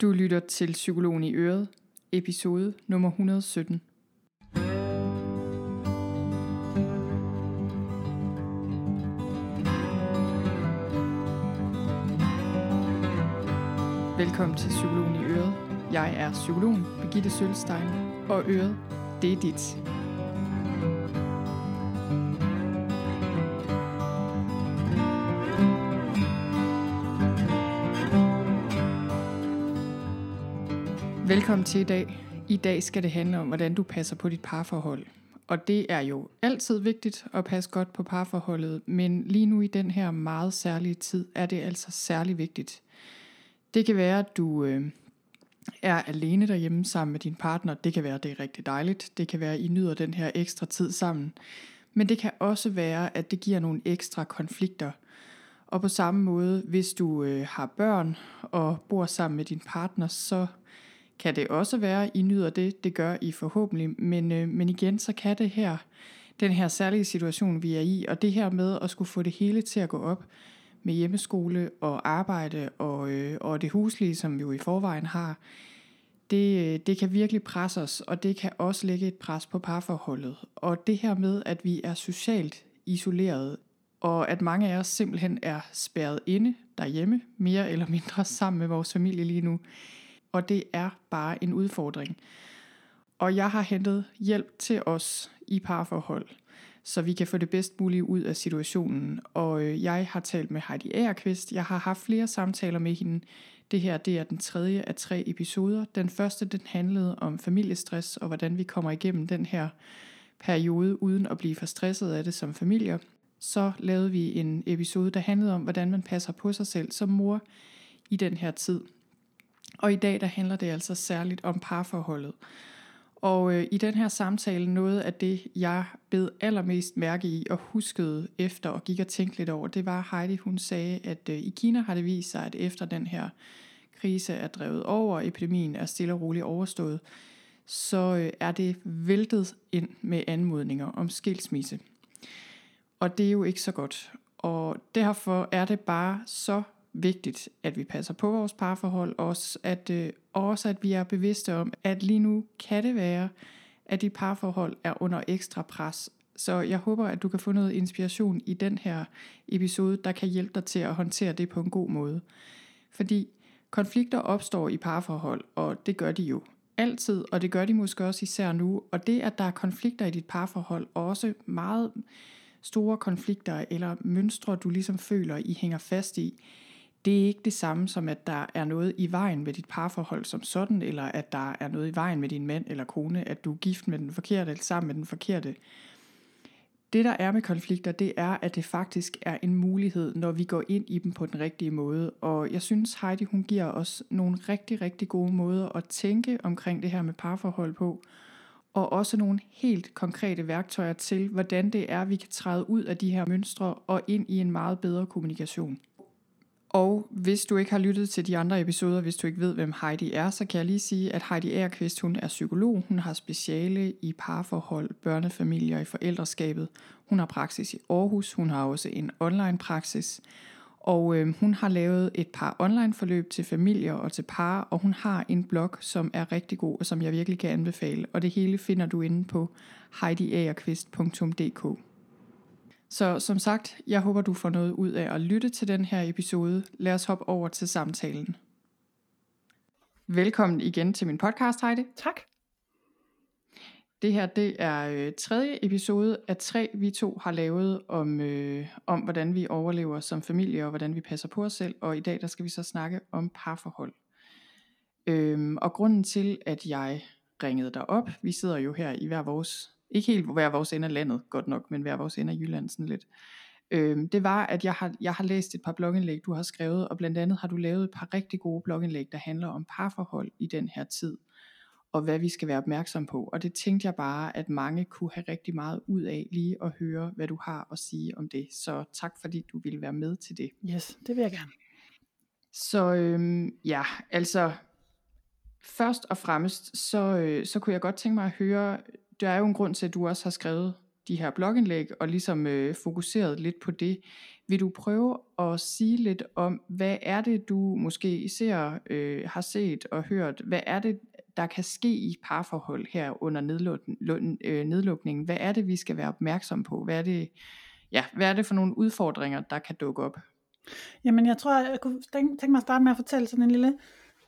Du lytter til Psykologen i Øret, episode nummer 117. Velkommen til Psykologen i Øret. Jeg er psykologen Birgitte Sølstein, og Øret, det er dit. Velkommen til i dag. I dag skal det handle om, hvordan du passer på dit parforhold. Og det er jo altid vigtigt at passe godt på parforholdet, men lige nu i den her meget særlige tid er det altså særlig vigtigt. Det kan være, at du øh, er alene derhjemme sammen med din partner. Det kan være, at det er rigtig dejligt. Det kan være, at I nyder den her ekstra tid sammen. Men det kan også være, at det giver nogle ekstra konflikter. Og på samme måde, hvis du øh, har børn og bor sammen med din partner, så kan det også være, I nyder det. Det gør I forhåbentlig. Men, øh, men igen, så kan det her, den her særlige situation, vi er i, og det her med at skulle få det hele til at gå op med hjemmeskole og arbejde og, øh, og det huslige, som vi jo i forvejen har, det, øh, det kan virkelig presse os, og det kan også lægge et pres på parforholdet. Og det her med, at vi er socialt isoleret, og at mange af os simpelthen er spærret inde derhjemme, mere eller mindre sammen med vores familie lige nu, og det er bare en udfordring. Og jeg har hentet hjælp til os i parforhold, så vi kan få det bedst mulige ud af situationen. Og øh, jeg har talt med Heidi Aarqvist. Jeg har haft flere samtaler med hende. Det her det er den tredje af tre episoder. Den første den handlede om familiestress og hvordan vi kommer igennem den her periode uden at blive for stresset af det som familier. Så lavede vi en episode, der handlede om, hvordan man passer på sig selv som mor i den her tid. Og i dag der handler det altså særligt om parforholdet. Og øh, i den her samtale, noget af det, jeg bed allermest mærke i og huskede efter og gik og tænkte lidt over, det var Heidi, hun sagde, at øh, i Kina har det vist sig, at efter den her krise er drevet over, epidemien er stille og roligt overstået, så øh, er det væltet ind med anmodninger om skilsmisse. Og det er jo ikke så godt. Og derfor er det bare så vigtigt, at vi passer på vores parforhold, også at, øh, også at vi er bevidste om, at lige nu kan det være, at dit parforhold er under ekstra pres. Så jeg håber, at du kan få noget inspiration i den her episode, der kan hjælpe dig til at håndtere det på en god måde. Fordi konflikter opstår i parforhold, og det gør de jo altid, og det gør de måske også især nu. Og det, at der er konflikter i dit parforhold, også meget store konflikter eller mønstre, du ligesom føler, I hænger fast i, det er ikke det samme som, at der er noget i vejen med dit parforhold som sådan, eller at der er noget i vejen med din mand eller kone, at du er gift med den forkerte eller sammen med den forkerte. Det der er med konflikter, det er, at det faktisk er en mulighed, når vi går ind i dem på den rigtige måde. Og jeg synes, Heidi hun giver os nogle rigtig, rigtig gode måder at tænke omkring det her med parforhold på. Og også nogle helt konkrete værktøjer til, hvordan det er, vi kan træde ud af de her mønstre og ind i en meget bedre kommunikation. Og hvis du ikke har lyttet til de andre episoder, hvis du ikke ved, hvem Heidi er, så kan jeg lige sige, at Heidi Aarqvist, hun er psykolog. Hun har speciale i parforhold, børnefamilier i forældreskabet. Hun har praksis i Aarhus. Hun har også en online praksis. Og øh, hun har lavet et par online forløb til familier og til par, og hun har en blog, som er rigtig god, og som jeg virkelig kan anbefale. Og det hele finder du inde på heidiagerqvist.dk. Så som sagt, jeg håber du får noget ud af at lytte til den her episode. Lad os hoppe over til samtalen. Velkommen igen til min podcast, Heidi. Tak. Det her det er øh, tredje episode af tre, vi to har lavet om, øh, om, hvordan vi overlever som familie og hvordan vi passer på os selv. Og i dag der skal vi så snakke om parforhold. Øhm, og grunden til, at jeg ringede dig op, vi sidder jo her i hver vores ikke helt hver vores ende af landet, godt nok, men hver vores ende af Jylland sådan lidt. Øhm, det var, at jeg har, jeg har læst et par blogindlæg, du har skrevet, og blandt andet har du lavet et par rigtig gode blogindlæg, der handler om parforhold i den her tid, og hvad vi skal være opmærksom på. Og det tænkte jeg bare, at mange kunne have rigtig meget ud af lige at høre, hvad du har at sige om det. Så tak fordi du ville være med til det. Yes, det vil jeg gerne. Så øhm, ja, altså først og fremmest, så, øh, så kunne jeg godt tænke mig at høre der er jo en grund til, at du også har skrevet de her blogindlæg, og ligesom øh, fokuseret lidt på det. Vil du prøve at sige lidt om, hvad er det, du måske ser, øh, har set og hørt? Hvad er det, der kan ske i parforhold her under nedluk- øh, nedlukningen? Hvad er det, vi skal være opmærksom på? Hvad er det, ja, hvad er det for nogle udfordringer, der kan dukke op? Jamen, jeg tror, jeg kunne tænke, tænke mig at starte med at fortælle sådan en lille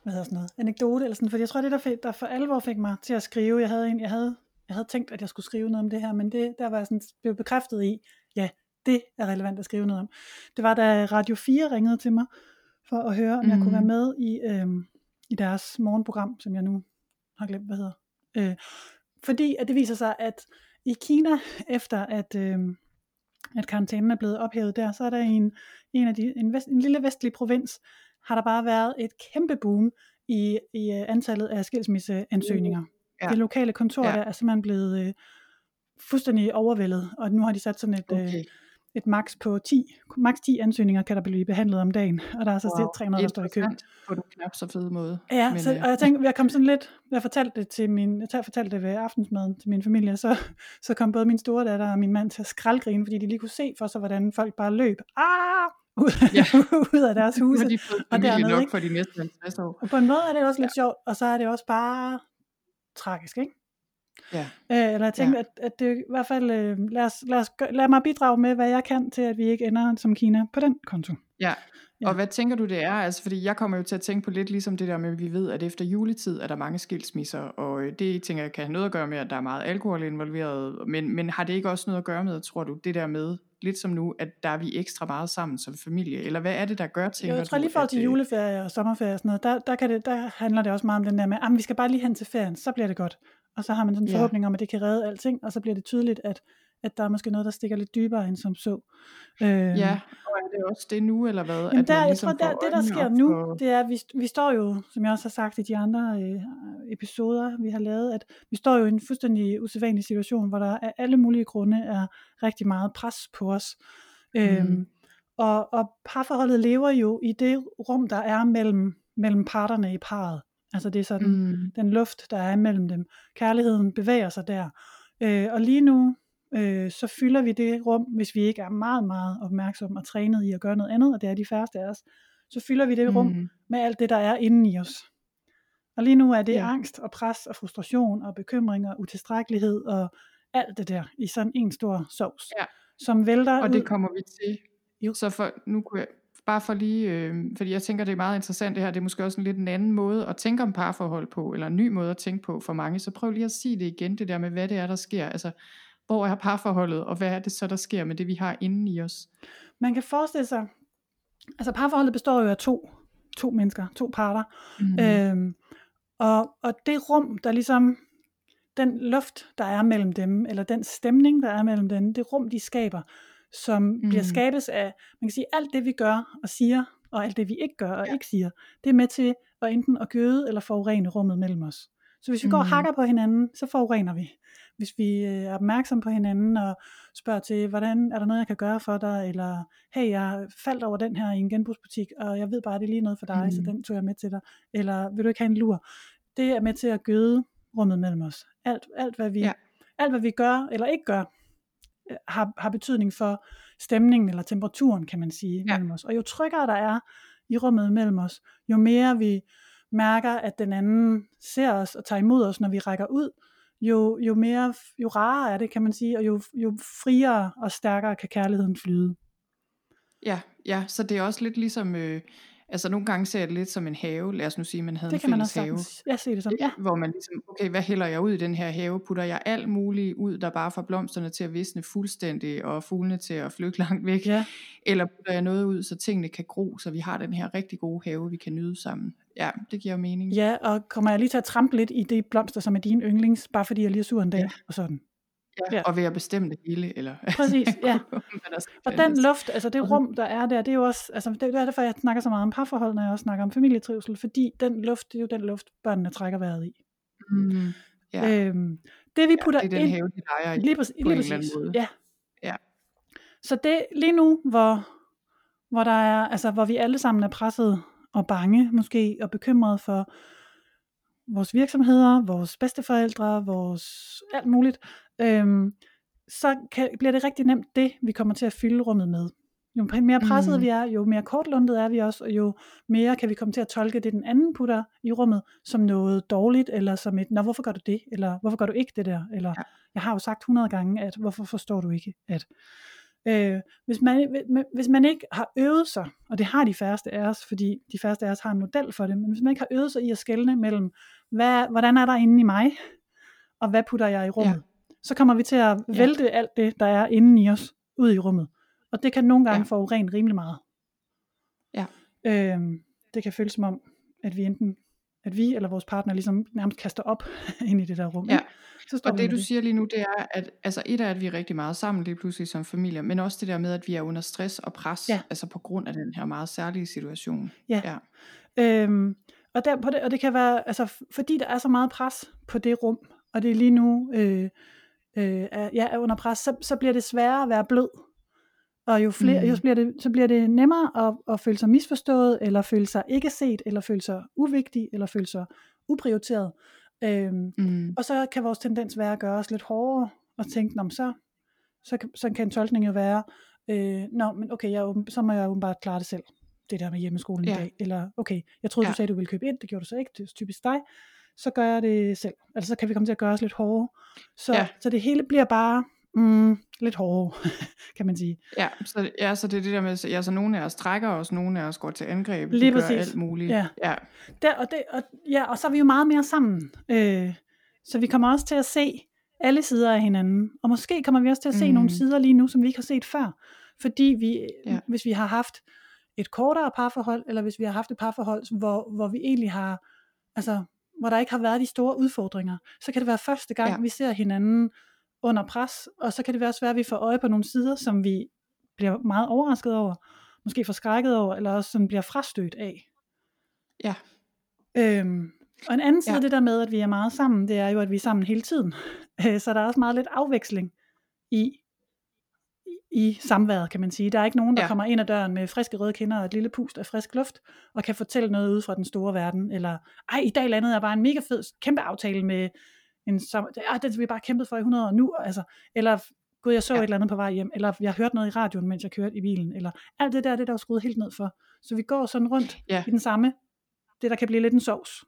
hvad hedder sådan noget, anekdote, eller sådan, fordi jeg tror, det der, fik, der for alvor fik mig til at skrive, jeg havde, en, jeg havde, jeg havde tænkt, at jeg skulle skrive noget om det her, men det, der var jeg sådan, blev bekræftet i, ja, det er relevant at skrive noget om. Det var, da Radio 4 ringede til mig, for at høre, om mm. jeg kunne være mm. med i, øhm, i deres morgenprogram, som jeg nu har glemt, hvad hedder. Øh, fordi at det viser sig, at i Kina, efter at, øh, at karantænen er blevet ophævet der, så er der en, en, af de, en, vest, en lille vestlig provins, har der bare været et kæmpe boom i, i uh, antallet af skilsmisseansøgninger. Ja. Det lokale kontor ja. der er simpelthen blevet uh, fuldstændig overvældet, og nu har de sat sådan et, okay. uh, et max på 10, max 10 ansøgninger kan der blive behandlet om dagen, og der er så wow. 300, der står i kø. på en knap så fed måde. Ja, Men, så, og jeg tænkte, jeg kom sådan lidt, jeg fortalte det til min, jeg fortalte det ved aftensmaden til min familie, så, så kom både min store datter og min mand til at skraldgrine, fordi de lige kunne se for sig, hvordan folk bare løb. Ah! ud, ja. ud af deres huse. de og dernede, nok ikke? for de næste 50 år. Og på en måde er det også lidt ja. sjovt, og så er det også bare tragisk, ikke? Ja. Øh, eller jeg tænkte, ja. at, at det i hvert fald, øh, lad, os, lad, os, lad mig bidrage med, hvad jeg kan til, at vi ikke ender som Kina på den konto. Ja, Ja. Og hvad tænker du det er? Altså, fordi jeg kommer jo til at tænke på lidt ligesom det der med, at vi ved, at efter juletid er der mange skilsmisser, og øh, det tænker jeg kan have noget at gøre med, at der er meget alkohol involveret, men, men har det ikke også noget at gøre med, tror du, det der med, lidt som nu, at der er vi ekstra meget sammen som familie, eller hvad er det, der gør, tænker jeg tror lige for til juleferie og sommerferie og sådan noget, der, der, kan det, der handler det også meget om den der med, at vi skal bare lige hen til ferien, så bliver det godt. Og så har man sådan en forhåbning om, at det kan redde alting, og så bliver det tydeligt, at at der er måske noget, der stikker lidt dybere end som så. Øh, ja, og er det også det nu, eller hvad? Jamen der, jeg ligesom tror, der, det der sker nu, for... det er, at vi, vi står jo, som jeg også har sagt i de andre øh, episoder, vi har lavet, at vi står jo i en fuldstændig usædvanlig situation, hvor der af alle mulige grunde er rigtig meget pres på os. Mm. Øhm, og, og parforholdet lever jo i det rum, der er mellem, mellem parterne i parret. Altså det er sådan mm. den luft, der er mellem dem. Kærligheden bevæger sig der. Øh, og lige nu, øh, så fylder vi det rum, hvis vi ikke er meget, meget opmærksomme og trænet i at gøre noget andet, og det er de færreste af os, så fylder vi det rum mm. med alt det, der er inde i os. Og lige nu er det ja. angst og pres og frustration og bekymring og utilstrækkelighed og alt det der i sådan en stor sovs, ja. som vælter Og det kommer vi til. Jo. Så for, nu kunne jeg, bare for lige, øh, fordi jeg tænker, det er meget interessant det her, det er måske også en lidt en anden måde at tænke om parforhold på, eller en ny måde at tænke på for mange, så prøv lige at sige det igen, det der med, hvad det er, der sker. Altså, hvor er parforholdet, og hvad er det så, der sker med det, vi har inde i os? Man kan forestille sig, altså parforholdet består jo af to, to mennesker, to parter, mm. øhm, og, og det rum, der ligesom, den luft, der er mellem dem, eller den stemning, der er mellem dem, det rum, de skaber, som mm. bliver skabes af, man kan sige, alt det vi gør og siger, og alt det vi ikke gør og ja. ikke siger, det er med til at enten at gøde eller forurene rummet mellem os. Så hvis vi mm. går og hakker på hinanden, så forurener vi hvis vi øh, er opmærksom på hinanden og spørger til, hvordan er der noget, jeg kan gøre for dig, eller hey, jeg faldt over den her i en genbrugsbutik, og jeg ved bare, det er lige noget for dig, mm. så den tog jeg med til dig, eller vil du ikke have en lur? Det er med til at gøde rummet mellem os. Alt, alt, hvad, vi, ja. alt hvad vi gør eller ikke gør, øh, har, har betydning for stemningen eller temperaturen, kan man sige, ja. mellem os. Og jo tryggere der er i rummet mellem os, jo mere vi mærker, at den anden ser os og tager imod os, når vi rækker ud, jo, jo mere, jo rarere er det, kan man sige, og jo, jo friere og stærkere kan kærligheden flyde. Ja, ja, så det er også lidt ligesom, øh, altså nogle gange ser jeg det lidt som en have, lad os nu sige, man havde det en fælles have. Jeg ser det som, ja. Hvor man ligesom, okay, hvad hælder jeg ud i den her have? Putter jeg alt muligt ud, der bare får blomsterne til at visne fuldstændig, og fuglene til at flygte langt væk? Ja. Eller putter jeg noget ud, så tingene kan gro, så vi har den her rigtig gode have, vi kan nyde sammen? Ja, det giver mening. Ja, og kommer jeg lige til at trampe lidt i de blomster, som er dine yndlings, bare fordi jeg lige er sur en dag, ja. og sådan. Ja, ja. og ved at bestemme det hele. Eller Præcis, ja. og den luft, altså det rum, der er der, det er jo også, altså det er derfor, jeg snakker så meget om parforhold, når jeg også snakker om familietrivsel, fordi den luft, det er jo den luft, børnene trækker vejret i. Mm, ja. øhm, det vi putter ja, det er den ind, have, de leger i, lige præcis, på lige en eller anden måde. Ja. ja. Så det lige nu, hvor, hvor der er, altså hvor vi alle sammen er presset og bange måske, og bekymret for vores virksomheder, vores bedsteforældre, vores alt muligt, øhm, så kan, bliver det rigtig nemt det, vi kommer til at fylde rummet med. Jo mere presset mm. vi er, jo mere kortlundet er vi også, og jo mere kan vi komme til at tolke det, den anden putter i rummet, som noget dårligt, eller som et, nå, hvorfor gør du det, eller hvorfor gør du ikke det der, eller ja. jeg har jo sagt 100 gange, at hvorfor forstår du ikke, at øh, hvis, man, hvis man ikke har øvet sig, og det har de færreste af os, fordi de færreste af os har en model for det, men hvis man ikke har øvet sig i at skelne mellem, hvad, hvordan er der inde i mig, og hvad putter jeg i rummet, ja. så kommer vi til at vælte ja. alt det, der er inde i os, ud i rummet. Og det kan nogle gange ja. forurene rimelig meget. Ja. Øhm, det kan føles som om, at vi enten at vi eller vores partner ligesom nærmest kaster op ind i det der rum. Ja. Så og det du det. siger lige nu, det er, at altså et er, at vi er rigtig meget sammen lige pludselig som familie, men også det der med, at vi er under stress og pres, ja. altså på grund af den her meget særlige situation. Ja. ja. Øhm, og, der, på det, og det kan være, altså fordi der er så meget pres på det rum, og det er lige nu øh, øh, er, ja, er under pres, så, så bliver det sværere at være blød. Og jo flere, mm. jo bliver det, så bliver det nemmere at, at føle sig misforstået, eller føle sig ikke set, eller føle sig uvigtig, eller føle sig uprioriteret. Øhm, mm. Og så kan vores tendens være at gøre os lidt hårdere, og tænke, Nå, så, så, så kan en tolkning jo være, øh, Nå, men okay, jeg, så må jeg åbenbart klare det selv, det der med hjemmeskolen ja. i dag. Eller, okay, jeg troede, ja. du sagde, du ville købe ind, det gjorde du så ikke, det er typisk dig. Så gør jeg det selv. Altså, så kan vi komme til at gøre os lidt hårdere. Så, ja. så det hele bliver bare mm, lidt hårdere, kan man sige. Ja så, ja, så det er det der med, ja, så nogle af os trækker os, nogle af os går til angreb, Lige præcis. alt muligt. Ja. Ja. Der, og, det, og, ja, og så er vi jo meget mere sammen. Øh, så vi kommer også til at se alle sider af hinanden. Og måske kommer vi også til at se mm. nogle sider lige nu, som vi ikke har set før. Fordi vi, ja. hvis vi har haft et kortere parforhold, eller hvis vi har haft et parforhold, hvor, hvor vi egentlig har, altså, hvor der ikke har været de store udfordringer, så kan det være første gang, ja. vi ser hinanden under pres, og så kan det også være, at vi får øje på nogle sider, som vi bliver meget overrasket over, måske forskrækket over, eller også sådan bliver frastødt af. Ja. Øhm, og en anden side ja. af det der med, at vi er meget sammen, det er jo, at vi er sammen hele tiden. så der er også meget lidt afveksling i, i samværet, kan man sige. Der er ikke nogen, der ja. kommer ind ad døren med friske røde kinder og et lille pust af frisk luft, og kan fortælle noget ud fra den store verden. Eller, ej, i dag landede jeg bare en mega fed, kæmpe aftale med en som, ah, den vi bare kæmpet for i 100 år nu, altså, eller gud, jeg så ja. et eller andet på vej hjem, eller jeg hørte noget i radioen, mens jeg kørte i bilen, eller alt det der, det der er skruet helt ned for. Så vi går sådan rundt ja. i den samme, det der kan blive lidt en sovs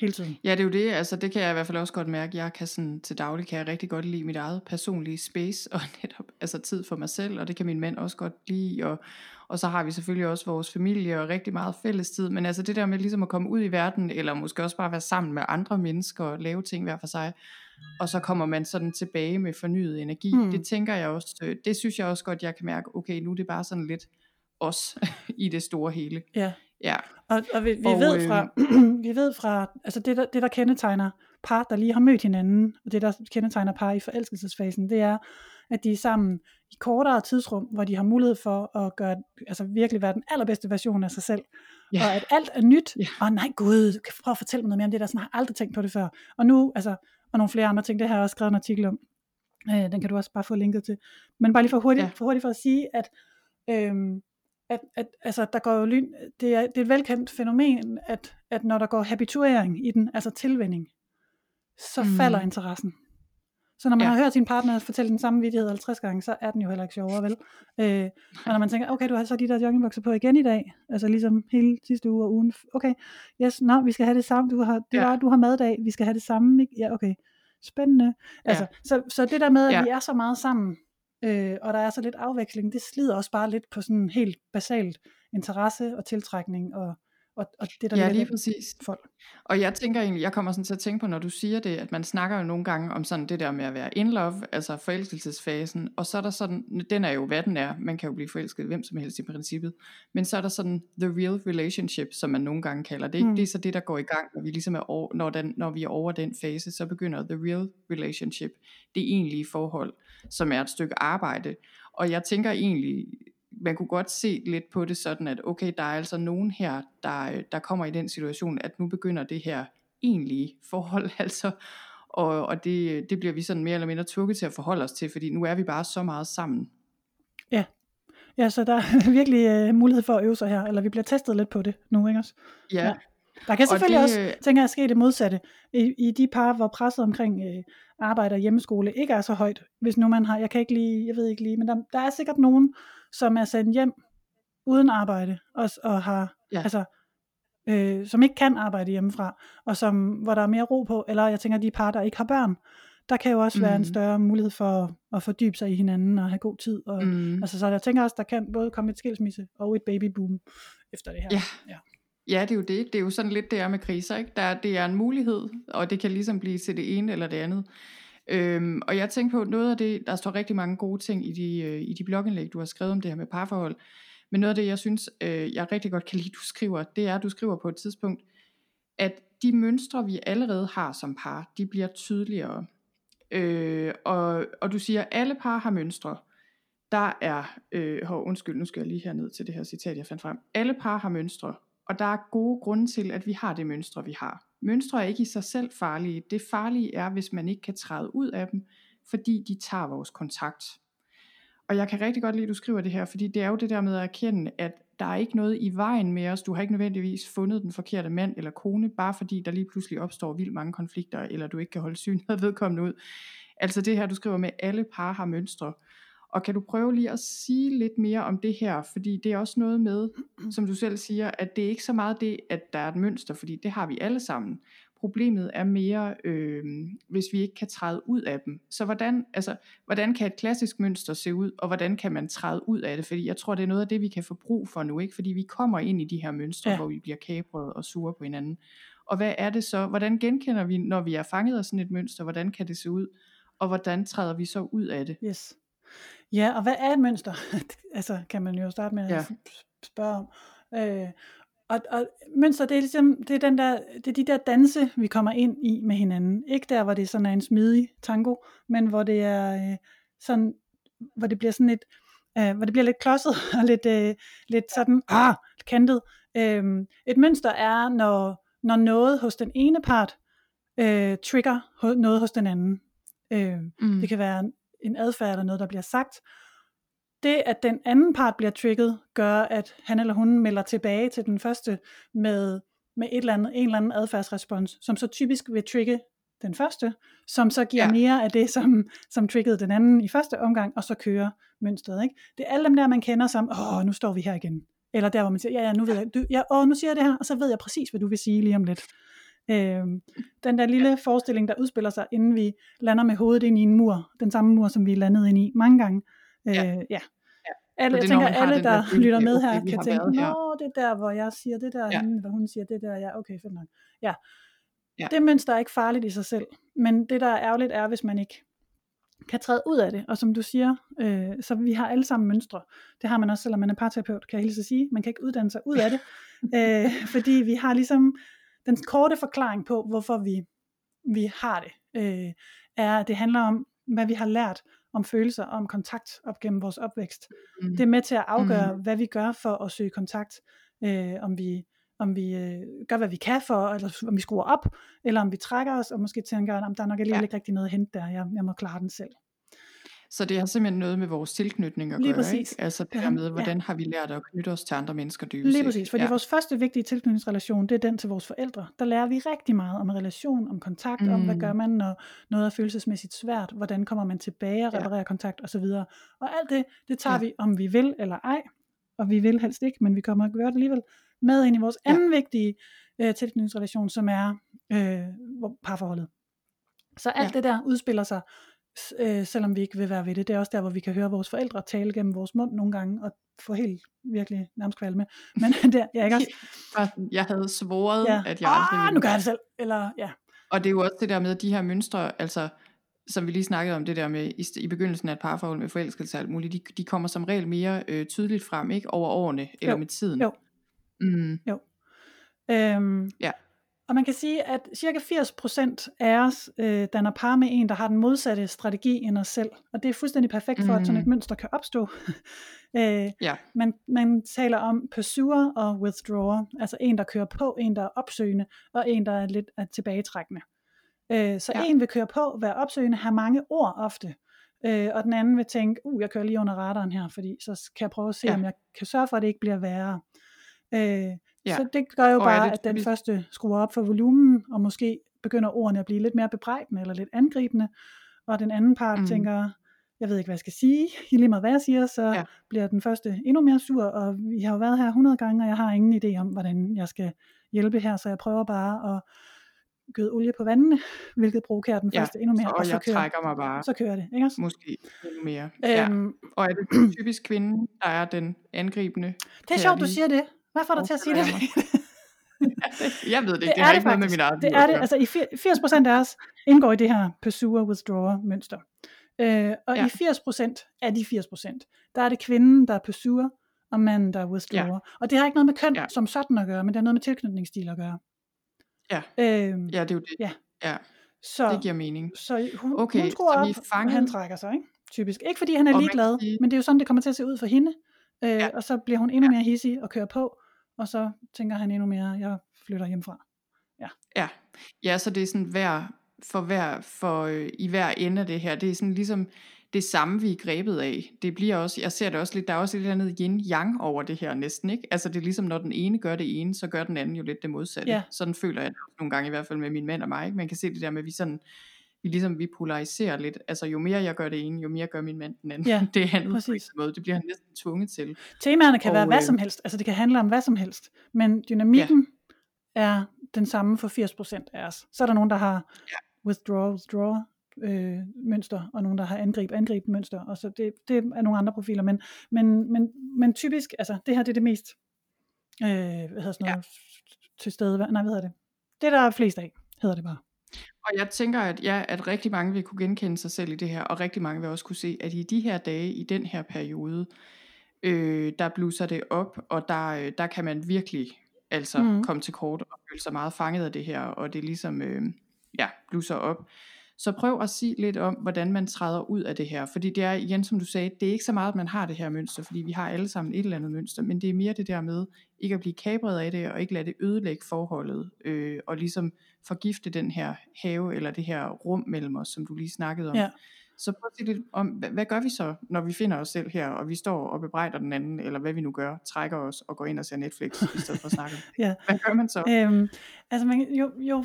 hele tiden. Ja, det er jo det, altså det kan jeg i hvert fald også godt mærke, jeg kan sådan til daglig, kan jeg rigtig godt lide mit eget personlige space, og netop altså tid for mig selv, og det kan min mand også godt lide, og, og så har vi selvfølgelig også vores familie og rigtig meget fællestid, men altså det der med ligesom at komme ud i verden, eller måske også bare være sammen med andre mennesker og lave ting hver for sig, og så kommer man sådan tilbage med fornyet energi. Mm. Det tænker jeg også, øh, det synes jeg også godt, jeg kan mærke, okay, nu er det bare sådan lidt os i det store hele. Ja. Ja. Og, og vi, vi, og, ved fra, øh, vi ved fra, altså det der, det der kendetegner par, der lige har mødt hinanden, og det der kendetegner par i forelskelsesfasen, det er, at de er sammen i kortere tidsrum, hvor de har mulighed for at gøre, altså virkelig være den allerbedste version af sig selv. Yeah. Og at alt er nyt. Yeah. Og nej gud, kan prøve at fortælle mig noget mere om det der, sådan har jeg aldrig tænkt på det før. Og nu, altså, og nogle flere andre ting, det har jeg også skrevet en artikel om. Øh, den kan du også bare få linket til. Men bare lige for hurtigt, yeah. for, hurtigt for at sige, at, øhm, at, at altså, der går jo lyn, det er, det er et velkendt fænomen, at, at når der går habituering i den, altså tilvænding, så mm. falder interessen. Så når man ja. har hørt sin partner fortælle den samme vidighed 50 gange, så er den jo heller ikke sjovere, vel? Øh, og når man tænker, okay, du har så de der joggingbukser på igen i dag, altså ligesom hele sidste uge og ugen, okay, yes, nå, vi skal have det samme, du har, det ja. var, du har maddag, vi skal have det samme, ikke? ja, okay, spændende. Altså, ja. så, så det der med, at ja. vi er så meget sammen, øh, og der er så lidt afveksling, det slider også bare lidt på sådan helt basalt interesse og tiltrækning og og, og det der ja, lige præcis. folk. Og jeg tænker egentlig, jeg kommer sådan til at tænke på, når du siger det, at man snakker jo nogle gange om sådan det der med at være in love, altså forelskelsesfasen, og så er der sådan, den er jo hvad den er, man kan jo blive forelsket hvem som helst i princippet, men så er der sådan the real relationship, som man nogle gange kalder det, mm. det er så det, der går i gang, når vi ligesom er over, når, den, når vi er over den fase, så begynder the real relationship, det egentlige forhold, som er et stykke arbejde, og jeg tænker egentlig, man kunne godt se lidt på det sådan, at okay, der er altså nogen her, der, der kommer i den situation, at nu begynder det her egentlige forhold, altså, og, og det, det bliver vi sådan mere eller mindre tvunget til at forholde os til, fordi nu er vi bare så meget sammen. Ja, ja så der er virkelig uh, mulighed for at øve sig her, eller vi bliver testet lidt på det nu, ikke også? Ja, ja. Der kan selvfølgelig det, også, tænker jeg, ske det modsatte. I, I de par, hvor presset omkring øh, arbejde og hjemmeskole ikke er så højt. Hvis nu man har, jeg kan ikke lige, jeg ved ikke lige, men der, der er sikkert nogen, som er sendt hjem uden arbejde, og, og har, ja. altså, øh, som ikke kan arbejde hjemmefra, og som, hvor der er mere ro på, eller jeg tænker, de par, der ikke har børn, der kan jo også mm. være en mm. større mulighed for at fordybe sig i hinanden og have god tid. Og, mm. altså, så jeg tænker også, der kan både komme et skilsmisse og et babyboom efter det her. Ja. ja. Ja, det er jo det. Det er jo sådan lidt det er med kriser. Ikke? Der, det er en mulighed, og det kan ligesom blive til det ene eller det andet. Øhm, og jeg tænker på noget af det, der står rigtig mange gode ting i de, øh, i de blogindlæg, du har skrevet om det her med parforhold. Men noget af det, jeg synes, øh, jeg rigtig godt kan lide, du skriver, det er, at du skriver på et tidspunkt, at de mønstre, vi allerede har som par, de bliver tydeligere. Øh, og, og du siger, at alle par har mønstre. Der er, øh, hov, undskyld, nu skal jeg lige her ned til det her citat, jeg fandt frem. Alle par har mønstre, og der er gode grunde til, at vi har det mønstre, vi har. Mønstre er ikke i sig selv farlige. Det farlige er, hvis man ikke kan træde ud af dem, fordi de tager vores kontakt. Og jeg kan rigtig godt lide, at du skriver det her, fordi det er jo det der med at erkende, at der er ikke noget i vejen med os. Du har ikke nødvendigvis fundet den forkerte mand eller kone, bare fordi der lige pludselig opstår vildt mange konflikter, eller du ikke kan holde synet af vedkommende ud. Altså det her, du skriver med, alle par har mønstre. Og kan du prøve lige at sige lidt mere om det her, fordi det er også noget med, som du selv siger, at det er ikke så meget det, at der er et mønster, fordi det har vi alle sammen. Problemet er mere, øh, hvis vi ikke kan træde ud af dem. Så hvordan, altså, hvordan kan et klassisk mønster se ud, og hvordan kan man træde ud af det? Fordi jeg tror, det er noget af det, vi kan få brug for nu, ikke? fordi vi kommer ind i de her mønstre, ja. hvor vi bliver kabret og sure på hinanden. Og hvad er det så? Hvordan genkender vi, når vi er fanget af sådan et mønster? Hvordan kan det se ud? Og hvordan træder vi så ud af det? Yes. Ja, og hvad er et mønster? altså, kan man jo starte med at ja. spørge om. Øh, og, og mønster, det er ligesom, det er, den der, det er de der danse, vi kommer ind i med hinanden. Ikke der, hvor det sådan er en smidig tango, men hvor det er øh, sådan, hvor det bliver sådan et, øh, hvor det bliver lidt klodset og lidt, øh, lidt sådan, ah, kantet. Øh, et mønster er, når, når noget hos den ene part øh, trigger noget hos den anden. Øh, mm. Det kan være en adfærd eller noget, der bliver sagt. Det, at den anden part bliver trigget, gør, at han eller hun melder tilbage til den første med, med et eller andet, en eller anden adfærdsrespons, som så typisk vil trigge den første, som så giver ja. mere af det, som, som triggede den anden i første omgang, og så kører mønstret. Ikke? Det er alle dem der, man kender som, åh, nu står vi her igen. Eller der, hvor man siger, ja, ja, nu ved jeg, du, ja, åh, nu siger jeg det her, og så ved jeg præcis, hvad du vil sige lige om lidt. Øh, den der lille forestilling, der udspiller sig, inden vi lander med hovedet ind i en mur, den samme mur, som vi landede ind i mange gange. Øh, ja. ja. Alle, jeg tænker, alle, der den, lytter med her, kan tænke, nå, det er der, hvor jeg siger det der, ja. hende, hvor hun siger det der, ja, okay, fedt nok. Ja. ja. Det mønster er ikke farligt i sig selv, men det, der er ærgerligt, er, hvis man ikke kan træde ud af det. Og som du siger, øh, så vi har alle sammen mønstre. Det har man også, selvom man er parterapeut, kan jeg hilse at sige. Man kan ikke uddanne sig ud af det, øh, fordi vi har ligesom den korte forklaring på, hvorfor vi, vi har det, øh, er, at det handler om, hvad vi har lært om følelser og om kontakt op gennem vores opvækst. Mm. Det er med til at afgøre, mm. hvad vi gør for at søge kontakt. Øh, om vi, om vi øh, gør, hvad vi kan for, eller om vi skruer op, eller om vi trækker os, og måske tænker, at der er nok alligevel ja. ikke rigtig noget at hente der, jeg, jeg må klare den selv. Så det har simpelthen noget med vores tilknytning at Lige gøre, præcis. ikke? Altså det her med, hvordan ja. har vi lært at knytte os til andre mennesker dybest Lige præcis, fordi ja. vores første vigtige tilknytningsrelation, det er den til vores forældre. Der lærer vi rigtig meget om relation, om kontakt, mm. om hvad gør man, når noget er følelsesmæssigt svært, hvordan kommer man tilbage og reparerer ja. kontakt osv. Og alt det, det tager ja. vi, om vi vil eller ej, og vi vil helst ikke, men vi kommer at gøre det alligevel, med ind i vores anden ja. vigtige øh, tilknytningsrelation, som er øh, parforholdet. Så alt ja. det der udspiller sig øh, selvom vi ikke vil være ved det. Det er også der, hvor vi kan høre vores forældre tale gennem vores mund nogle gange, og få helt virkelig nærmest kvalme. Men der, ja, ikke også? Jeg havde svoret, ja. at jeg aldrig ah, ville. nu gør jeg det selv. Eller, ja. Og det er jo også det der med de her mønstre, altså som vi lige snakkede om det der med i, i begyndelsen af et parforhold med forelskelse og alt muligt, de, de kommer som regel mere øh, tydeligt frem, ikke over årene eller jo. med tiden. Jo. Mm. Jo. Øhm, ja. Og man kan sige, at cirka 80% af os øh, danner par med en, der har den modsatte strategi end os selv. Og det er fuldstændig perfekt for, mm. at sådan et mm. mønster kan opstå. øh, ja. man, man taler om pursuer og withdrawer. Altså en, der kører på, en, der er opsøgende, og en, der er lidt er tilbagetrækkende. Øh, så ja. en vil køre på, være opsøgende, have mange ord ofte. Øh, og den anden vil tænke, uh, jeg kører lige under radaren her, fordi så kan jeg prøve at se, ja. om jeg kan sørge for, at det ikke bliver værre. Øh, Ja. Så det gør jo Og bare, det at den typisk- første skruer op for volumen, og måske begynder ordene at blive lidt mere bebrejdende eller lidt angribende, og den anden part Mm. tænker, jeg ved ikke, hvad jeg skal sige, I lige meget hvad jeg siger, så Ja. ja. bliver den første endnu mere sur, og vi har jo været her 100 gange, og jeg har ingen idé om, hvordan jeg skal hjælpe her, så jeg prøver bare at gøde olie på vandene, hvilket provokerer den Ja, første endnu mere, og så jeg kører, trækker mig bare så kører det, ikke også? måske endnu mere. Ja. Øhm, Og er det typisk kvinden, der er den angribende? det er sjovt, du siger det. Hvad får dig til at sige det? Jeg ved det ikke, Det det, er har det ikke noget med min eget Det er at det. gøre. Altså i fir- 80% af os indgår i det her pursuer-withdrawer-mønster. Øh, og Ja. i 80% af de 80%, der er det kvinden, der er pursuer, og manden, der er withdrawer. Og det har ikke noget med køn Ja. som sådan at gøre, men det har noget med tilknytningsstil at gøre. Ja. Øhm, Ja, det er jo det. Ja. ja så, det giver mening. så hun, Okay, hun skruer op, og fanget. han trækker sig, ikke? Typisk. Ikke fordi han er Og ligeglad, sige- men det er jo sådan, det kommer til at se ud for hende. Øh, Ja. Og så bliver hun endnu mere hissig og kører på, og så tænker han endnu mere, jeg flytter hjemmefra. Ja, ja så det er sådan hver, for hver, for øh, i hver ende af det her, det er sådan ligesom det samme, vi er grebet af. Det bliver også, jeg ser det også lidt, der er også lidt andet yin-yang over det her næsten, ikke? Altså det er ligesom, når den ene gør det ene, så gør den anden jo lidt det modsatte. Ja. Sådan føler jeg det nogle gange i hvert fald med min mand og mig, ikke? Man kan se det der med, at vi sådan, vi ligesom, vi polariserer lidt. Altså jo mere jeg gør det ene, jo mere gør min mand den anden. Ja, det er han på præcis. en måde. Det bliver han næsten tvunget til. Temaerne kan Og, være hvad øh, som helst, altså det kan handle om hvad som helst, men dynamikken er den samme for 80% af os. Så er der nogen, der har withdraw, withdraw øh, mønster, og nogen, der har angrib, angrib mønster, og så det, det er nogle andre profiler, men, men, men, men typisk, altså det her det er det mest, øh, hvad hedder sådan noget, til stede, nej hvad hedder det, det der er flest af, hedder det bare. Og jeg tænker, at, ja, at rigtig mange vil kunne genkende sig selv i det her, og rigtig mange vil også kunne se, at i de her dage, i den her periode, øh, der blusser det op, og der, øh, der kan man virkelig altså mm. komme til kort og føle sig meget fanget af det her, og det ligesom øh, ja, blusser op. Så prøv at sige lidt om, hvordan man træder ud af det her. Fordi det er igen, som du sagde, det er ikke så meget, at man har det her mønster, fordi vi har alle sammen et eller andet mønster, men det er mere det der med, ikke at blive kabret af det, og ikke lade det ødelægge forholdet, øh, og ligesom forgifte den her have, eller det her rum mellem os, som du lige snakkede om. Ja. Så prøv at sige lidt om, hvad, hvad gør vi så, når vi finder os selv her, og vi står og bebrejder den anden, eller hvad vi nu gør, trækker os og går ind og ser Netflix, i stedet for at snakke. Ja. Hvad gør man så? Øhm, altså man, jo, jo,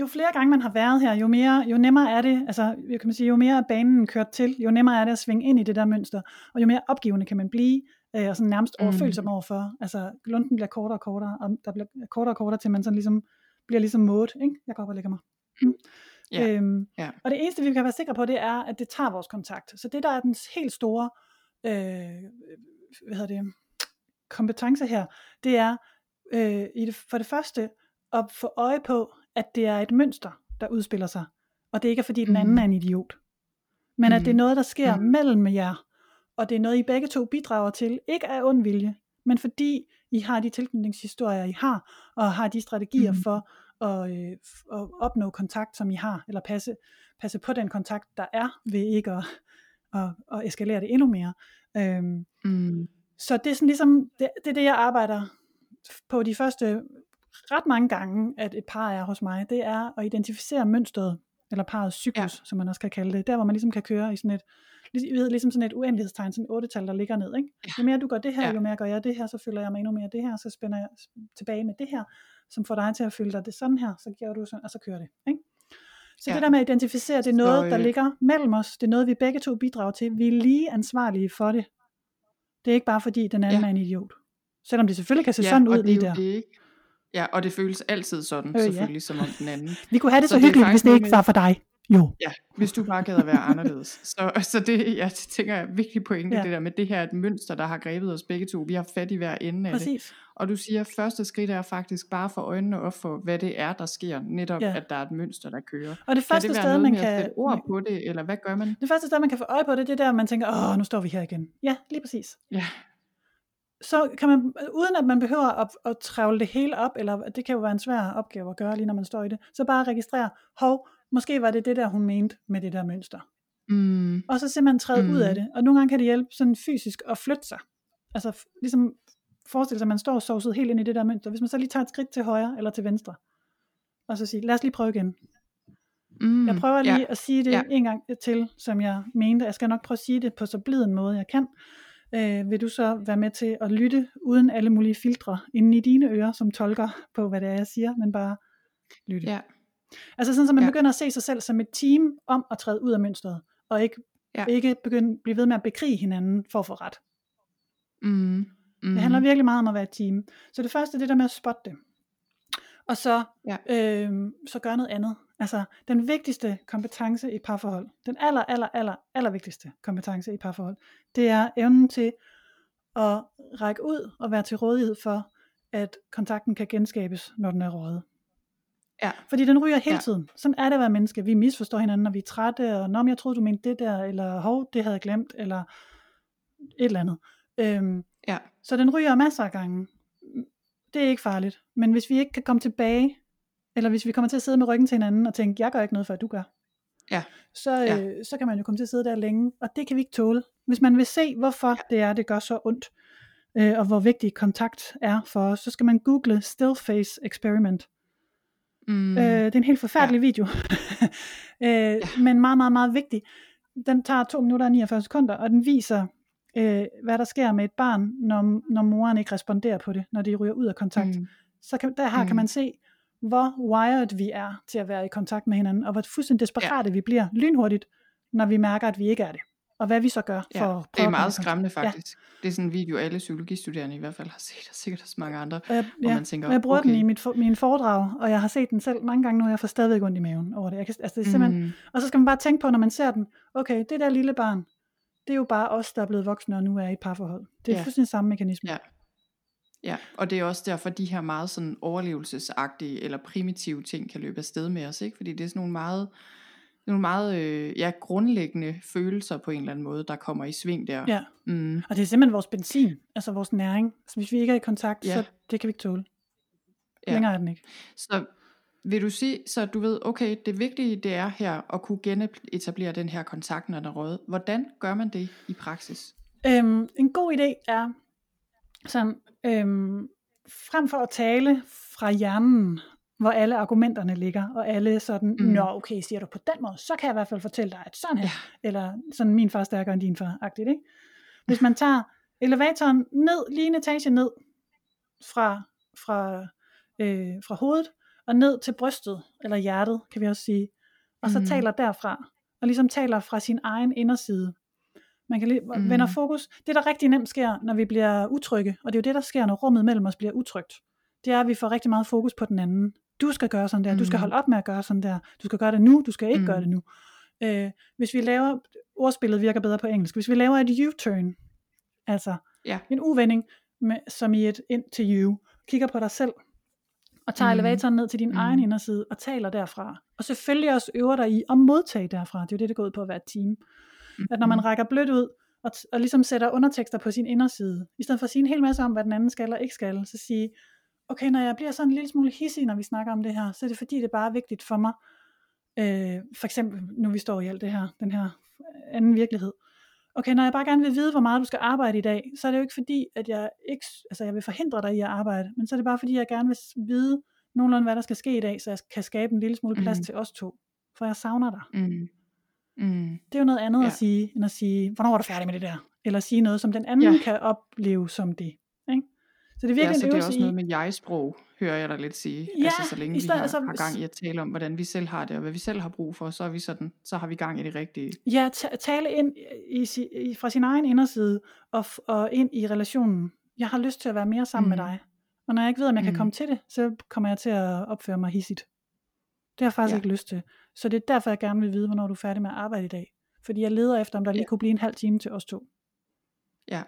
jo flere gange man har været her, jo, mere, jo nemmere er det, altså kan man sige, jo mere er banen kørt til, jo nemmere er det at svinge ind i det der mønster, og jo mere opgivende kan man blive, øh, og sådan nærmest Mm. overfølsom overfor. Altså lunden bliver kortere og kortere, og der bliver kortere og kortere, til man sådan ligesom bliver ligesom mået, ikke? Jeg går op og lægger mig. Mm. Ja, Øhm, ja. Og det eneste, vi kan være sikre på, det er, at det tager vores kontakt. Så det, der er den helt store øh, hvad hedder det, kompetence her, det er øh, i det, for det første at få øje på, at det er et mønster, der udspiller sig, og det ikke er fordi den anden Mhm. er en idiot, men at det er Mhm. noget, der sker Mhm. mellem jer, og det er noget, I begge to bidrager til, ikke af ond vilje, men fordi I har de tilknytningshistorier, I har, og har de strategier Mhm. for at, øh, at opnå kontakt, som I har, eller passe, passe på den kontakt, der er, ved ikke at, at, at eskalere det endnu mere. Øhm, Mm. så det er sådan ligesom, det, det er det, jeg arbejder på de første ret mange gange, at et par er hos mig, det er at identificere mønstret, eller parets cyklus, ja. som man også kan kalde det, der hvor man ligesom kan køre i sådan et, ved, ligesom sådan et uendelighedstegn, sådan et otte-tal, der ligger ned. Ikke? Jo mere du gør det her, Ja. jo mere gør jeg det her, så føler jeg mig endnu mere det her, så spænder jeg tilbage med det her, som får dig til at føle dig det sådan her, så gør du sådan, og så kører det. Ikke? Så Ja. det der med at identificere, det er noget, der ligger mellem os, det er noget, vi begge to bidrager til, vi er lige ansvarlige for det. Det er ikke bare fordi, den anden Ja. er en idiot. Selvom det selvfølgelig kan se Ja, sådan ud lige der. det, ikke? Ja, og det føles altid sådan, Øh, ja. selvfølgelig, som om den anden. Vi kunne have det så, Så så det hyggeligt, hvis det ikke var for dig. Jo. Ja, hvis du bare gad at være anderledes. Så, så det, jeg tænker, er vigtig pointe, Ja. ja. det der med, det her er et mønster, der har grebet os begge to. Vi har fat i hver ende af det. Præcis. Og du siger, at første skridt er faktisk bare for øjnene op for, hvad det er, der sker. Netop, Ja. ja. at der er et mønster, der kører. Og det Kan første det være sted, man kan, ord på det, eller hvad gør man? det første sted, man kan få øje på det, det er der, man tænker, åh, nu står vi her igen. Ja, lige præcis. Ja, Så kan man, uden at man behøver at, at trævle det hele op, eller det kan jo være en svær opgave at gøre, lige når man står i det, så bare registrere, hov, måske var det det der, hun mente med det der mønster. mm, Og så simpelthen træde mm. ud af Mhm. det. Og nogle gange kan det hjælpe sådan fysisk at flytte sig. Altså ligesom forestille sig, at man står sovset helt ind i det der mønster. Hvis man så lige tager et skridt til højre eller til venstre, og så siger, lad os lige prøve igen. mm, Jeg prøver lige ja, at sige det ja. en gang til, som jeg mente. Jeg skal nok prøve at sige det på så blid en måde, jeg kan. Øh, vil du så være med til at lytte uden alle mulige filtre inden i dine ører, som tolker på, hvad det er, jeg siger, men bare lytte. Ja. Altså sådan, så man Ja. begynder at se sig selv som et team om at træde ud af mønstret, og ikke, Ja. ikke begynde, blive ved med at bekrige hinanden for at få ret. Mm. Mm. Det handler virkelig meget om at være et team. Så det første er det der med at spotte det. Og så, Ja. øh, så gøre noget andet. Altså den vigtigste kompetence i parforhold, den aller, aller, aller, aller vigtigste kompetence i parforhold, det er evnen til at række ud og være til rådighed for, at kontakten kan genskabes, når den er røget. Ja. Fordi den ryger hele Ja. tiden. Sådan er det at være menneske. Vi misforstår hinanden, når vi er trætte, og når jeg troede, du mente det der, eller hov, det havde jeg glemt, eller et eller andet. Øhm, Ja. så den ryger masser af gange. Det er ikke farligt. Men hvis vi ikke kan komme tilbage, eller hvis vi kommer til at sidde med ryggen til hinanden og tænke, jeg gør ikke noget, før du gør, Ja. så, øh, Ja. så kan man jo komme til at sidde der længe, og det kan vi ikke tåle. Hvis man vil se, hvorfor det er, det gør så ondt, øh, og hvor vigtig kontakt er for os, så skal man google Still Face Experiment. Mm. Øh, det er en helt forfærdelig ja. video, øh, ja. men meget, meget, meget vigtig. Den tager 2 minutter og 49 sekunder, og den viser, øh, hvad der sker med et barn, når, når moren ikke responderer på det, når de ryger ud af kontakt. Mm. Så kan, der her mm. kan man se, hvor wired vi er til at være i kontakt med hinanden, og hvor fuldstændig desperate ja. vi bliver lynhurtigt, når vi mærker, at vi ikke er det. Og hvad vi så gør for Ja, at prøve det er at meget skræmmende faktisk. Ja. Det er sådan en video, alle psykologistuderende i hvert fald har set, og sikkert også mange andre, jeg, hvor ja, man tænker, jeg bruger okay. den i mit, for, min foredrag, og jeg har set den selv mange gange nu, og jeg får stadigvæk ondt i maven over det. Jeg kan, altså det er simpelthen, Mm. Og så skal man bare tænke på, når man ser den, okay, det der lille barn, det er jo bare os, der er blevet voksne og nu er i parforhold. Det er Ja. fuldstændig samme mekanisme. Ja. Ja, og det er også derfor, de her meget sådan overlevelsesagtige eller primitive ting kan løbe afsted med os, ikke? Fordi det er sådan nogle meget, nogle meget øh, ja, grundlæggende følelser på en eller anden måde, der kommer i sving der. Ja. Mm. Og det er simpelthen vores benzin, altså vores næring. Så hvis vi ikke er i kontakt, Ja. så det kan vi ikke tåle. Ja. Længere er den ikke. Så vil du sige, så du ved, okay, det vigtige det er her at kunne genetablere den her kontakt, når den er røget. Hvordan gør man det i praksis? Øhm, en god idé er, sådan, øhm, frem for at tale fra hjernen, hvor alle argumenterne ligger, og alle sådan. Mm. nå okay, siger du på den måde, så kan jeg i hvert fald fortælle dig, at sådan her, ja. eller sådan min far stærkere end din far, agtigt, ikke? Hvis man tager elevatoren ned, lige en etage ned, fra, fra, øh, fra hovedet, og ned til brystet, eller hjertet, kan vi også sige, og så Mhm. taler derfra, og ligesom taler fra sin egen inderside. Man kan lige, mm. vender Mhm. fokus. Det, der rigtig nemt sker, når vi bliver utrygge, og det er jo det, der sker, når rummet mellem os bliver utrygt, det er, at vi får rigtig meget fokus på den anden. Du skal gøre sådan der, du skal Mhm. holde op med at gøre sådan der, du skal gøre det nu, du skal ikke Mhm. gøre det nu. Øh, hvis vi laver, ordspillet virker bedre på engelsk, hvis vi laver et U-turn, altså Ja. en uvending, med, som i et ind til you, kigger på dig selv, og tager mm. Elevatoren ned til din mm. Egen inderside, og taler derfra. Og selvfølgelig også øver dig i at modtage derfra. Det er jo det, det går ud på at være et team. At når man Mhm. rækker blødt ud, og, t- og ligesom sætter undertekster på sin inderside, i stedet for at sige en hel masse om, hvad den anden skal eller ikke skal, så sige, okay, når jeg bliver sådan en lille smule hissig, når vi snakker om det her, så er det fordi, det er bare vigtigt for mig, øh, for eksempel, nu vi står i alt det her, den her anden virkelighed, okay, når jeg bare gerne vil vide, hvor meget du skal arbejde i dag, så er det jo ikke fordi, at jeg ikke, altså jeg vil forhindre dig i at arbejde, men så er det bare fordi, jeg gerne vil vide nogenlunde, hvad der skal ske i dag, så jeg kan skabe en lille smule plads Mhm. til os to, for jeg savner dig. Mm. Mm. Det er jo noget andet. Ja. at sige, end at sige, hvornår er du færdig med det der? Eller sige noget, som den anden Ja. kan opleve som det. Så det er Ja, virkelig så en det er også i, noget med jeg-sprog, hører jeg dig lidt sige. Ja, altså så længe i vi har, altså, har gang i at tale om, hvordan vi selv har det, og hvad vi selv har brug for, så er vi sådan, så har vi gang i det rigtige. ja, ta- tale ind i, i, fra sin egen inderside, og, og ind i relationen. Jeg har lyst til at være mere sammen mm. med dig. Og når jeg ikke ved, om jeg kan Mm. komme til det, så kommer jeg til at opføre mig hissigt. Det har jeg faktisk Ja. ikke lyst til. Så det er derfor, jeg gerne vil vide, hvornår du er færdig med at arbejde i dag. Fordi jeg leder efter, om der lige Ja. kunne blive en halv time til os to. Ja.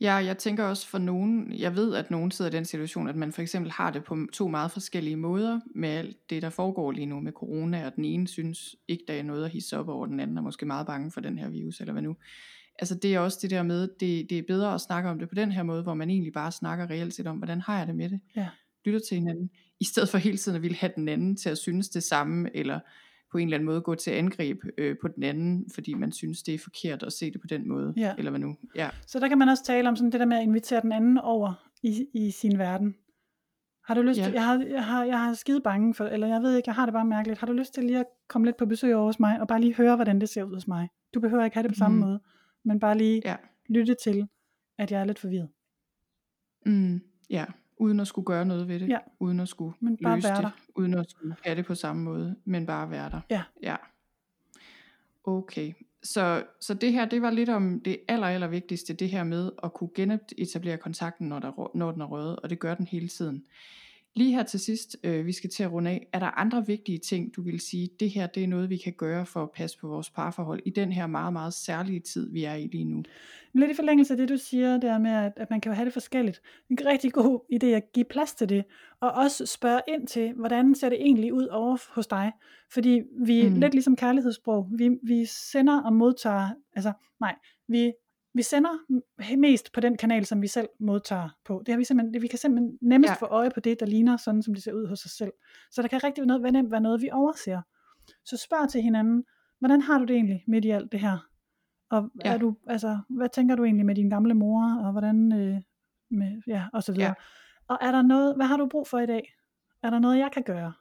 Ja, jeg tænker også for nogen, jeg ved, at nogen sidder i den situation, at man for eksempel har det på to meget forskellige måder med alt det, der foregår lige nu med corona, og den ene synes ikke, der er noget at hisse op over, den anden er måske meget bange for den her virus, eller hvad nu. Altså det er også det der med, det, det er bedre at snakke om det på den her måde, hvor man egentlig bare snakker reelt set om, hvordan har jeg det med det? Ja. Lytter til hinanden, i stedet for hele tiden at ville have den anden til at synes det samme, eller på en eller anden måde gå til angreb øh, på den anden, fordi man synes, det er forkert at se det på den måde, Ja. eller hvad nu. Ja. Så der kan man også tale om sådan det der med at invitere den anden over i, i sin verden. Har du lyst Ja. til, jeg har, jeg har, jeg har skide bange for, eller jeg ved ikke, jeg har det bare mærkeligt. Har du lyst til lige at komme lidt på besøg over hos mig, og bare lige høre, hvordan det ser ud hos mig? Du behøver ikke have det på samme Mhm. måde, men bare lige Ja. lytte til, at jeg er lidt forvirret. Mm, ja, uden at skulle gøre noget ved det. Ja. Uden at skulle Men bare løse være det. der. Uden at skulle have det på samme måde, men bare være der. Ja. Ja. Okay. Så, så det her, det var lidt om det aller, aller vigtigste, det her med at kunne genetablere kontakten, når, der, når den er røget, og det gør den hele tiden. Lige her til sidst, øh, vi skal til at runde af, er der andre vigtige ting, du vil sige, det her, det er noget, vi kan gøre for at passe på vores parforhold i den her meget, meget særlige tid, vi er i lige nu? Lidt i forlængelse af det, du siger, der med, at, at man kan jo have det forskelligt. Det er en rigtig god idé at give plads til det, og også spørge ind til, hvordan ser det egentlig ud over hos dig? Fordi vi, mm. lidt ligesom kærlighedssprog, vi, vi sender og modtager, altså nej, vi, vi sender mest på den kanal, som vi selv modtager på. Det har vi simpelthen, vi kan simpelthen nemmest Ja. få øje på det, der ligner sådan, som det ser ud hos os selv. Så der kan rigtig noget, være nemt være noget, vi overser. Så spørg til hinanden, hvordan har du det egentlig midt i alt det her? Og ja. er du, altså, hvad tænker du egentlig med din gamle mor, og hvordan, øh, med, ja, og så videre. Ja. Og er der noget, hvad har du brug for i dag? Er der noget, jeg kan gøre?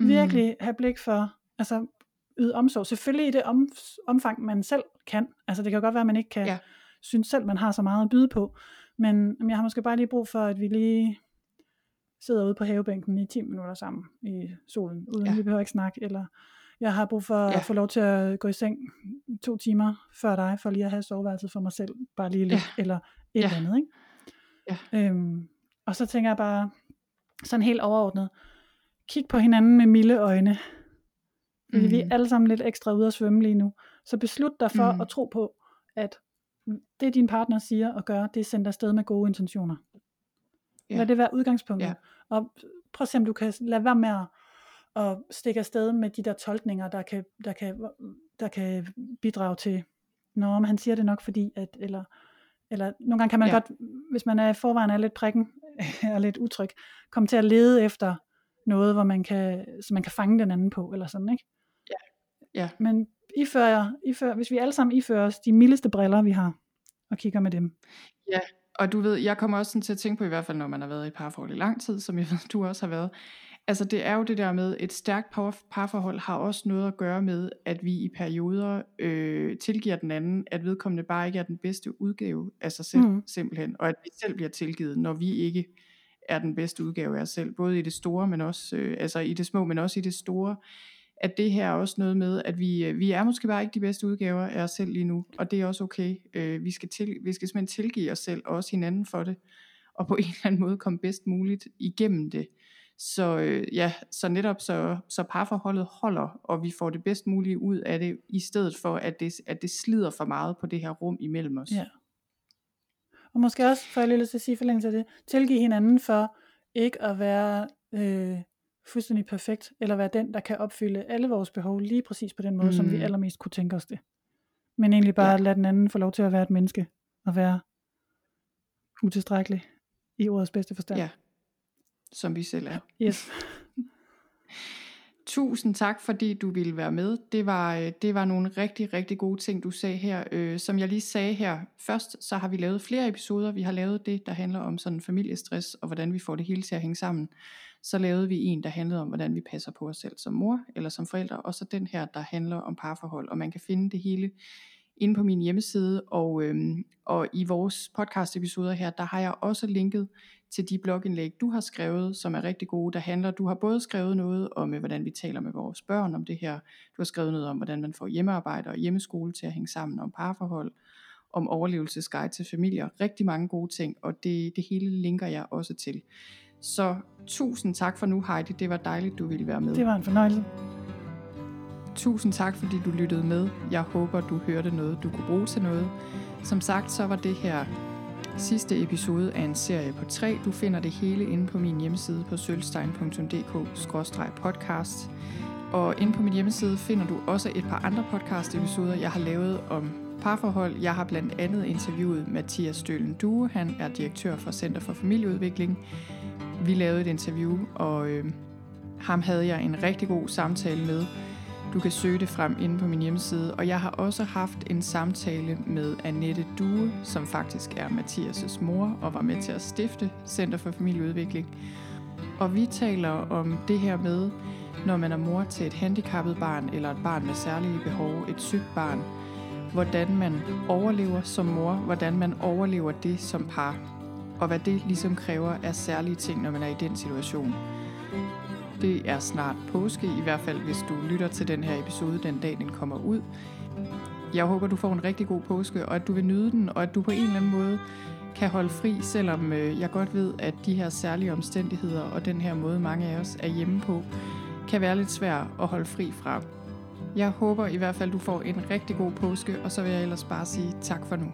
Mm. Virkelig have blik for, altså yde omsorg. Selvfølgelig i det om, omfang, man selv kan. Altså det kan godt være, at man ikke kan Ja. synes selv, man har så meget at byde på. Men jeg har måske bare lige brug for, at vi lige sidder ude på havebænken i 10 minutter sammen i solen, uden Ja. vi behøver ikke snakke, eller jeg har brug for Ja. at få lov til at gå i seng to timer før dig, for lige at have soveværelset for mig selv, bare lige lidt, Ja. eller et Ja. eller andet, ikke? Ja. Øhm, og så tænker jeg bare, sådan helt overordnet, kig på hinanden med milde øjne, fordi mm. vi er Mhm. alle sammen lidt ekstra ude at svømme lige nu. Så beslut dig for mm. at tro på, at det din partner siger og gør, det er sendt afsted med gode intentioner. Ja. Ja. Lad det være udgangspunktet. Ja. Og prøv at se, om du kan lade være med at, at stikke afsted med de der tolkninger, der kan, der kan, der kan bidrage til, Nå, men han siger det nok fordi, at, eller, eller nogle gange kan man Ja. ja. godt, hvis man er i forvejen er lidt prikken, er lidt utryg, komme til at lede efter noget, hvor man kan, så man kan fange den anden på, eller sådan, ikke? Ja. Men ifører, ifører, hvis vi alle sammen ifører os de mildeste briller, vi har, og kigger med dem. Ja, og du ved, jeg kommer også sådan til at tænke på, i hvert fald når man har været i parforhold i lang tid, som jeg ved, du også har været. Altså det er jo det der med, et stærkt par- parforhold har også noget at gøre med, at vi i perioder øh, tilgiver den anden, at vedkommende bare ikke er den bedste udgave af sig selv, mm. Simpelthen. Og at vi selv bliver tilgivet, når vi ikke er den bedste udgave af os selv. Både i det store, men også, øh, altså i det små, men også i det store. At det her er også noget med, at vi, øh, vi er måske bare ikke de bedste udgaver af os selv lige nu, og det er også okay. Øh, vi, skal til, vi skal simpelthen tilgive os selv, og også hinanden for det, og på en eller anden måde komme bedst muligt igennem det. Så øh, ja, så netop så, så parforholdet holder, og vi får det bedst mulige ud af det, i stedet for at det, at det slider for meget på det her rum imellem os. Ja. Og måske også, for jeg lige lyst til at sige forlængelse af det, tilgive hinanden for ikke at være øh, fuldstændig perfekt, eller være den, der kan opfylde alle vores behov lige præcis på den måde, mm. som vi Mm. allermest kunne tænke os det. Men egentlig bare Ja. ja. lade den anden få lov til at være et menneske, og være utilstrækkelig i ordets bedste forstand. Ja. Som vi selv er. Yes. Tusind tak, fordi du ville være med. Det var, øh, det var nogle rigtig, rigtig gode ting, du sagde her. Øh, som jeg lige sagde her først, så har vi lavet flere episoder. Vi har lavet det, der handler om sådan familiestress, og hvordan vi får det hele til at hænge sammen. Så lavede vi en, der handlede om, hvordan vi passer på os selv som mor eller som forældre, og så den her, der handler om parforhold. Og man kan finde det hele inde på min hjemmeside, og, øhm, og i vores podcast episoder her, der har jeg også linket til de blogindlæg, du har skrevet, som er rigtig gode, der handler, du har både skrevet noget om, øh, hvordan vi taler med vores børn om det her, du har skrevet noget om, hvordan man får hjemmearbejde og hjemmeskole til at hænge sammen, om parforhold, om overlevelsesguide til familier, rigtig mange gode ting, og det, det hele linker jeg også til. Så tusind tak for nu, Heidi, det var dejligt, du ville være med. Det var en fornøjelse. Tusind tak, fordi du lyttede med. Jeg håber, du hørte noget, du kunne bruge til noget. Som sagt, så var det her sidste episode af en serie på tre. Du finder det hele inde på min hjemmeside på sølvstein.dk-podcast. Og inde på min hjemmeside finder du også et par andre podcast-episoder, jeg har lavet om parforhold. Jeg har blandt andet interviewet Mathias Stølen Due. Han er direktør for Center for Familieudvikling. Vi lavede et interview, og øh, ham havde jeg en rigtig god samtale med. Du kan søge det frem inde på min hjemmeside, og jeg har også haft en samtale med Annette Due, som faktisk er Mathias' mor og var med til at stifte Center for Familieudvikling. Og vi taler om det her med, når man er mor til et handicappet barn eller et barn med særlige behov, et sygt barn, hvordan man overlever som mor, hvordan man overlever det som par, og hvad det ligesom kræver af særlige ting, når man er i den situation. Det er snart påske, i hvert fald hvis du lytter til den her episode den dag, den kommer ud. Jeg håber, du får en rigtig god påske, og at du vil nyde den, og at du på en eller anden måde kan holde fri, selvom øh, jeg godt ved, at de her særlige omstændigheder og den her måde, mange af os er hjemme på, kan være lidt svær at holde fri fra. Jeg håber i hvert fald, du får en rigtig god påske, og så vil jeg ellers bare sige tak for nu.